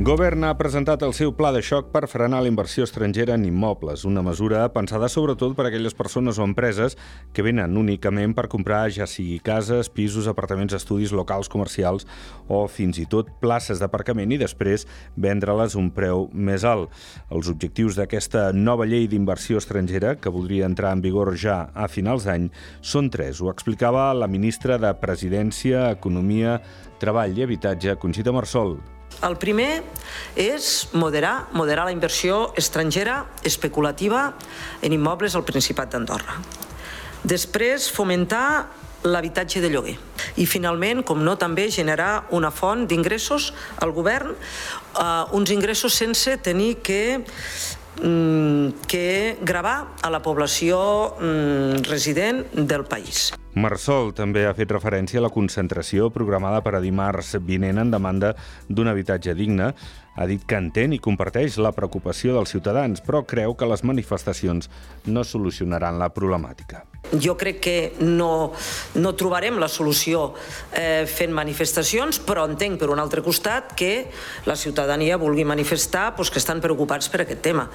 Govern ha presentat el seu pla de xoc per frenar la inversió estrangera en immobles, una mesura pensada sobretot per a aquelles persones o empreses que venen únicament per comprar ja sigui cases, pisos, apartaments, estudis, locals comercials o fins i tot places d'aparcament i després vendre-les un preu més alt. Els objectius d'aquesta nova llei d'inversió estrangera, que voldria entrar en vigor ja a finals d'any, són tres. Ho explicava la ministra de Presidència, Economia, Treball i Habitatge, Conxita Marsol. El primer és moderar, moderar la inversió estrangera especulativa en immobles al Principat d'Andorra. Després, fomentar l'habitatge de lloguer. I finalment, com no, també generar una font d'ingressos al govern, eh, uns ingressos sense tenir que que gravar a la població mm, resident del país. Marsol també ha fet referència a la concentració programada per a dimarts vinent en demanda d'un habitatge digne. Ha dit que entén i comparteix la preocupació dels ciutadans, però creu que les manifestacions no solucionaran la problemàtica. Jo crec que no, no trobarem la solució eh, fent manifestacions, però entenc, per un altre costat, que la ciutadania vulgui manifestar doncs, que estan preocupats per aquest tema.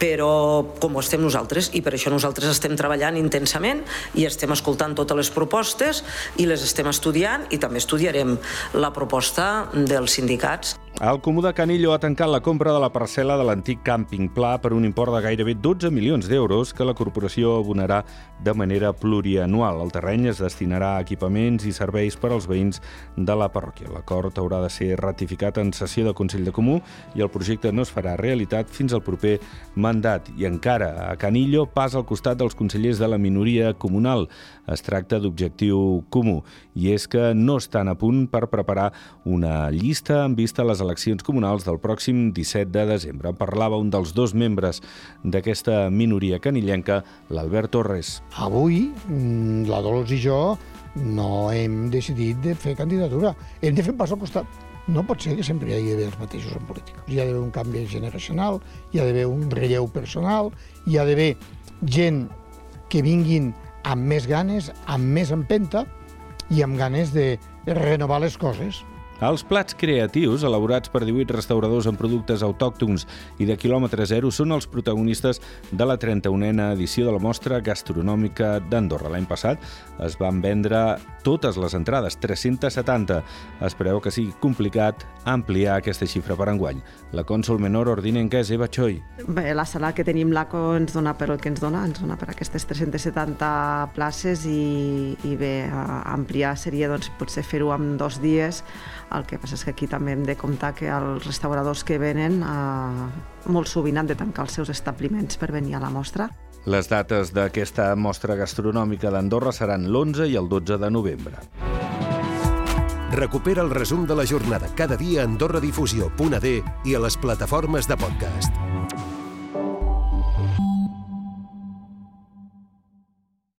Però com ho estem nosaltres, i per això nosaltres estem treballant intensament i estem escoltant totes les propostes i les estem estudiant i també estudiarem la proposta dels sindicats. El Comú de Canillo ha tancat la compra de la parcel·la de l'antic càmping pla per un import de gairebé 12 milions d'euros que la corporació abonarà de manera plurianual. El terreny es destinarà a equipaments i serveis per als veïns de la parròquia. L'acord haurà de ser ratificat en sessió de Consell de Comú i el projecte no es farà realitat fins al proper mandat. I encara a Canillo pas al costat dels consellers de la minoria comunal. Es tracta d'objectiu comú i és que no estan a punt per preparar una llista en vista a les eleccions comunals del pròxim 17 de desembre. Parlava un dels dos membres d'aquesta minoria canillenca, l'Albert Torres. Avui, mm, la Dolors i jo no hem decidit de fer candidatura. Hem de fer un pas al costat. No pot ser que sempre hi hagi d'haver els mateixos en política. Hi ha d'haver un canvi generacional, hi ha d'haver un relleu personal, hi ha d'haver gent que vinguin amb més ganes, amb més empenta i amb ganes de renovar les coses. Els plats creatius, elaborats per 18 restauradors amb productes autòctons i de quilòmetre zero, són els protagonistes de la 31a edició de la mostra gastronòmica d'Andorra. L'any passat es van vendre totes les entrades, 370. Es preveu que sigui complicat ampliar aquesta xifra per enguany. La cònsol menor ordinenca és Eva Choi. Bé, la sala que tenim l'ACO ens dona per el que ens dona, ens dona per aquestes 370 places i, i bé, ampliar seria doncs, potser fer-ho en dos dies el que passa és que aquí també hem de comptar que els restauradors que venen eh, molt sovint han de tancar els seus establiments per venir a la mostra. Les dates d'aquesta mostra gastronòmica d'Andorra seran l'11 i el 12 de novembre. Recupera el resum de la jornada cada dia a AndorraDifusió.d i a les plataformes de podcast.